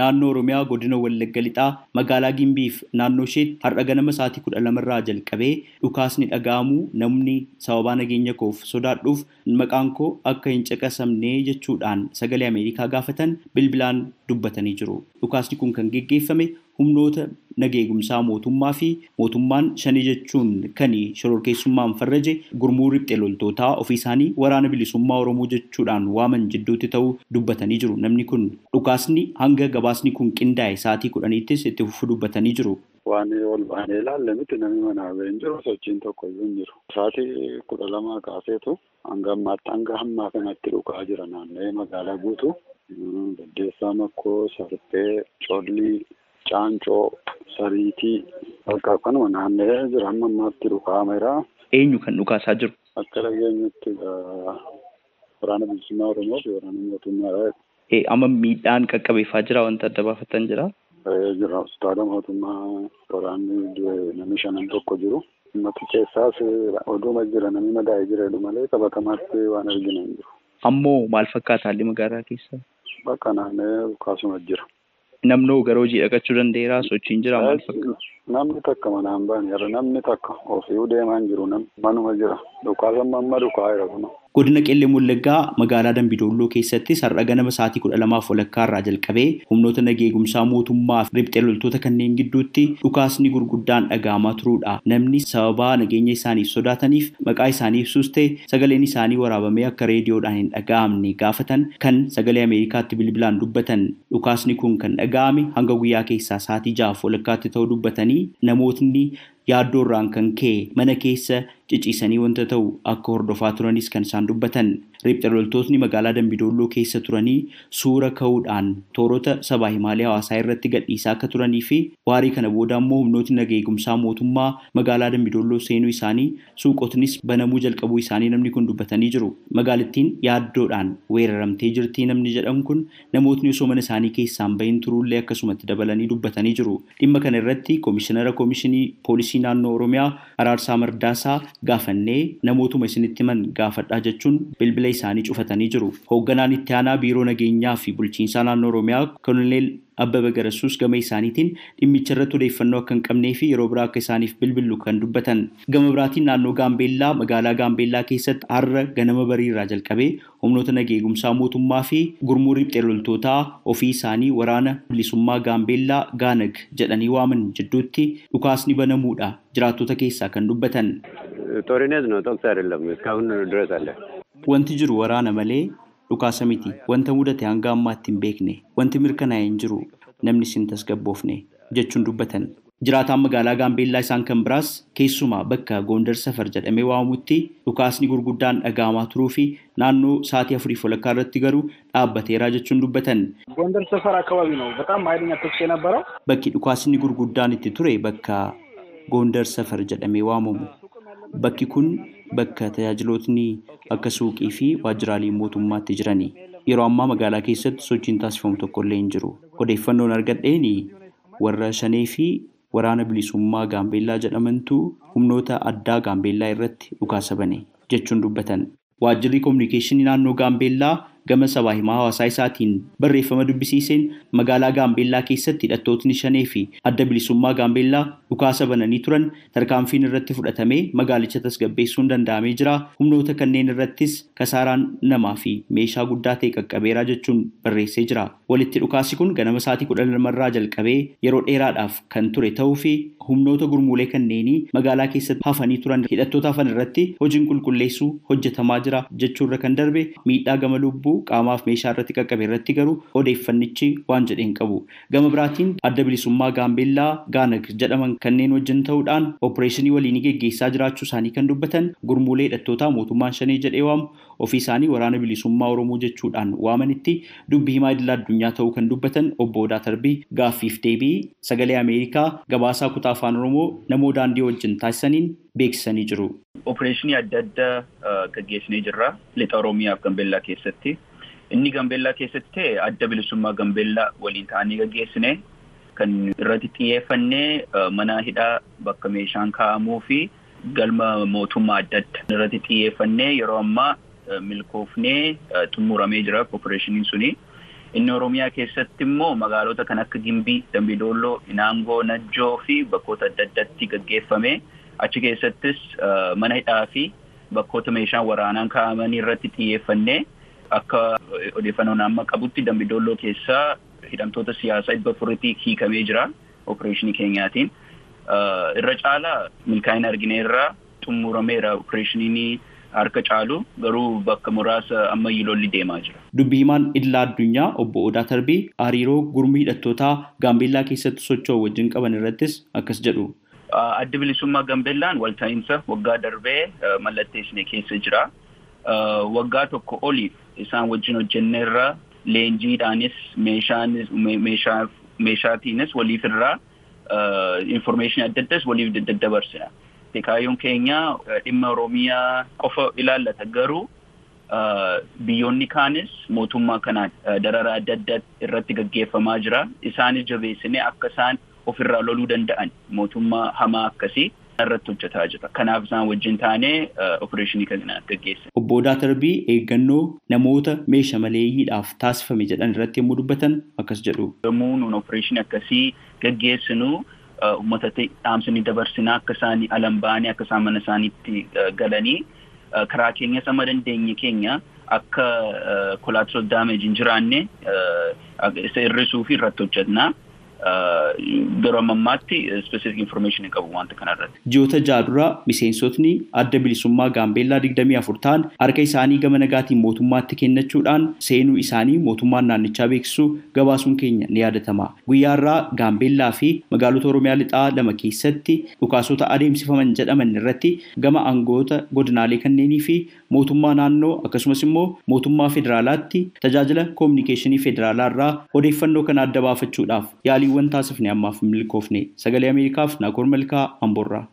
naannoo Oromiyaa godina Wallagga Lixaa magaalaa Gimbiif naannoo isheetti har'a ganama sa'aatii kudha lamarraa jalqabee dhukaasni dhaga'amuu namni sababaa nageenya koof sodaadhuuf maqaan koo akka hin caqasamne jechuudhaan sagalee Ameerikaa gaafatan bilbilaan dubbatanii jiru. Dhukaasni kun kan geggeeffame humnoota nageegumsaa mootummaa fi mootummaan shanii jechuun kan shororkeessummaan farraje gurmuu riphxee loltootaa ofii isaanii waraana bilisummaa Oromoo jechuudhaan waaman jidduutti ta'uu dubbatanii jiru. Namni kun dhukaasni hanga gabaasni kun qindaa'e sa'aatii kudhaniittis itti fufuu dubbatanii jiru. Waan ol baanee ilaalle miti namni manaa hin jiru sochiin tokko iyyuu hin jiru. Sa'aatii kudha lamaa kaaseetu hanga ammaatti hanga hammaa kanatti dhukaa jira naanna'ee magaalaa guutuu. Baddeessaa Makkoo, Sarphee, Collii, Caancoo, Sariitii bakka kanuma naanna'ee jira hamma ammaatti dhukaameera. Eenyu kan dhukaasaa jiru? Akka dhageenyatti waraana bilisummaa Oromoo fi waraana mootummaadha. Amma miidhaan qaqqabeeffaa jira wanta adda baafatan jira? Jira hospitaala mootummaa waraanni namni shanan tokko jiru. Uummata keessaas oduuma jira namni madaa'ee jira malee qabatamaatti waan arginu hin jiru. Ammoo maal fakkaata haalli magaalaa keessa? Bakka naanna'ee kaasuma jira. Namnoo gara hojii dhaqachuu danda'eeraa sochiin jira maal fakkaata? Namni takka manaan baane irra namni takka ofii deemaa hin jiru manuma jira. Dhukaasamma amma dhukaa jira kuma. Godina Qellem Wallaggaa magaalaa Dambidolloo keessattis har'a ganama sa'aatii kudha lamaaf walakkaa irraa jalqabee humnoota nageegumsaa mootummaa fi riphxee loltoota kanneen gidduutti dhukaasni gurguddaan dhaga'amaa turuudha. Namni sababaa nageenya isaaniif sodaataniif maqaa isaanii ibsuus ta'e sagaleen isaanii waraabamee akka reediyoodhaan hin dhaga'amne gaafatan kan sagalee Ameerikaatti bilbilaan dubbatan dhukaasni kun kan dhaga'ame hanga guyyaa keessaa sa'aatii ja'aaf walakkaatti ta'uu dubbatanii namootni yaaddoorraan kan ka'e mana keessa ciciisanii wanta ta'u akka hordofaa turanis kan isaan dubbatan riphxee loltootni magaalaa Dambidolloo keessa turanii suura ka'uudhaan toorota sabaa himaalee hawaasaa irratti gadhiisaa akka turanii fi waarii kana booda immoo humnootni nageegumsaa mootummaa magaalaa Dambidolloo seenuu isaanii suuqotnis banamuu jalqabuu isaanii namni kun dubbatanii jiru. Magaalattiin yaaddoodhaan weeraramtee jirti namni jedhan kun namootni osoo mana isaanii keessaan bahin turuullee akkasumatti dabalanii dubbatanii jiru. Dhimma kana irratti koomishinara koomishinii poolisii naannoo Oromiyaa Araarsaa Mardaasaa gaafannee namootuma isinitti himan gaafadhaa jechuun bilbila isaanii cufatanii jiru. Hoogganaan itti aanaa biiroo nageenyaa fi bulchiinsaa naannoo Oromiyaa koloneel Abbaba Garassuus gama isaaniitiin dhimmicha irratti odeeffannoo akka hin qabnee fi yeroo biraa akka isaaniif bilbillu kan dubbatan. Gama biraatiin naannoo Gaambeellaa magaalaa Gaambeellaa keessatti har'a ganama bariirraa jalqabee humnoota nageegumsaa mootummaa fi gurmuu riphxee loltootaa ofii isaanii waraana bilisummaa Gaambeellaa Gaanag jedhanii waaman jidduutti dhukaasni banamuudha jiraattota keessaa kan dubbatan. ጦርነት ነው ተኩስ አይደለም እስካሁን ድረስ አለ Wanti jiru waraana malee dhukaasa miti. Wanta mudate hanga ammaatti hin beekne. Wanti mirkanaa'e hin jiru. Namni sin tasgabboofne jechuun dubbatan. Jiraataan magaalaa Gaambeellaa isaan kan biraas keessumaa bakka Goondar Safar jedhamee waamamutti dhukaasni gurguddaan dhaga'amaa turuu fi naannoo sa'aatii afurii walakkaa irratti garuu dhaabbateeraa jechuun dubbatan. ጎንደር ሰፈር አካባቢ ነው በጣም ኃይለኛ ተኩስ የነበረው። Bakki dhukaasni gurguddaan itti ture bakka Goondar Safar jedhamee waamamu. Bakki kun bakka tajaajilootni akka suuqii fi waajjiraalee mootummaatti jirani. Yeroo ammaa magaalaa keessatti sochiin taasifamu tokko illee hin jiru. Odeeffannoon argadheen warra shanee fi waraana bilisummaa Gaambeellaa jedhamantu humnoota addaa Gaambeellaa irratti dhukaasa bane jechuun dubbatan. Waajjirri koominikeeshinii naannoo Gaambeellaa gama sabaa himaa hawaasaa isaatiin barreeffama dubbisiiseen magaalaa Gaambeellaa keessatti hidhattootni shanee fi adda bilisummaa Gaambeellaa dhukaasa bananii turan tarkaanfiin irratti fudhatamee magaalicha tasgabbeessuun danda'amee jira. Humnoota kanneen irrattis kasaaraan namaa fi meeshaa guddaa ta'e qaqqabeeraa jechuun barreessee jira. Walitti dhukaasi kun ganama sa'aatii kudha lamarraa jalqabee yeroo dheeraadhaaf kan ture ta'uu fi humnoota gurmuulee kanneenii magaalaa keessatti hafanii turan hidhattoota hafan irratti hojiin qulqulleessuu hojjetamaa jira jechuurra kan darbe miidhaa gama lubbuu qaamaaf meeshaa irratti qaqqabe irratti garuu odeeffannichi waan jedheen qabu. Gama biraatiin adda bilisummaa Gaambeellaa Gaanag jedhaman kanneen wajjin ta'uudhaan opereeshinii waliinii geggeessaa jiraachuu isaanii kan dubbatan gurmuulee hidhattootaa mootummaan shanee jedhee waamu ofii isaanii waraana bilisummaa Oromoo jechuudhaan waamanitti dubbii himaa idil addunyaa ta'uu kan dubbatan obbo Odaa Tarbii gaaffiif deebii sagalee Ameerikaa gabaasaa kutaa afaan Oromoo namoo daandii wajjin taasisaniin beeksisanii jiru. Opereeshinii adda addaa gaggeessinee jirra. Lixa Oromiyaaf Gambeellaa keessatti. Inni Gambeellaa keessatti adda bilisummaa Gambeellaa waliin ta'anii gaggeessine kan irratti xiyyeeffannee mana hidhaa bakka meeshaan kaa'amuu fi galma mootummaa adda addaa irratti xiyyeeffannee yeroo ammaa milkoofnee xumuramee jira opereeshiniin suni. Inni Oromiyaa keessatti immoo magaalota kan akka Gimbii, Dambidolloo, Inaangoo, Najjoo fi bakkoota adda addaatti gaggeeffame. Achi keessattis mana hidhaa fi bakkoota meeshaan waraanaan kaa'amanii irratti xiyyeeffannee akka odeeffannoon amma qabutti Dambidolloo keessaa hidhamtoota siyaasaa dhibba afuritti hiikamee jira opereeshinii keenyaatiin. Irra caalaa milkaa'ina argineerraa xumurameera opereeshiniin harka caalu garuu bakka muraasa ammayyuu lolli deemaa jira. Dubbii himaan idilaa addunyaa obbo Odaa Tarbii hariiroo gurmii hidhattootaa Gaambeellaa keessatti socho'u wajjin qaban irrattis akkas jedhu. Adda bilisummaa Gaambeellaan walta'iinsa waggaa darbee mallatteessine keessa jira. Waggaa tokko oliif isaan wajjin hojjenneerra leenjiidhaanis meeshaatiinis waliif irraa information adda addaas waliif daddabarsina. Kaayyoon keenya dhimma Oromiyaa qofa ilaallata garuu biyyoonni kaanis mootummaa kanaan dararaa adda addaa irratti gaggeeffamaa jira. Isaanis jabeessinee akka isaan ofirraa loluu danda'an mootummaa hamaa akkasii irratti hojjetaa jira. Kanaaf isaan wajjin taanee opereeshinii kana gaggeessina. Obbo Odaa Tarbii eeggannoo namoota meeshaa maleeyyiidhaaf taasifame jedhan irratti yommuu dubbatan akkas jedhu. Yommuu nuun opereeshinii akkasii gaggeessinu uummatatti dhaamsanii dabarsinaa akka isaan alan ba'anii akka isaan mana isaaniitti galanii karaa keenyas amma dandeenye keenya akka collateral damage hin jiraanne isa hir'isuu fi irratti hojjetna. Garuu ammaatti specific information qabu wanta kanarratti. Ji'oota jaadura miseensotni adda bilisummaa Gaambeellaa digdamii afur ta'an harka isaanii gama nagaatiin mootummaatti kennachuudhaan seenuu isaanii mootummaan naannichaa beeksisuu gabaasuun keenya ni yaadatama. Guyyaa irraa Gaambeellaa fi magaalota Oromiyaa lixaa lama keessatti dhukaasota adeemsifaman jedhaman irratti gama aangoota godinaalee kanneenii fi mootummaa naannoo akkasumas immoo mootummaa federaalaatti tajaajila koominikeeshinii federaalaa irraa odeeffannoo kana adda baafachuudhaaf yaaliiwwan taasifne ammaaf milkoofne sagalee ameerikaaf naakoor malkaa amboorraa.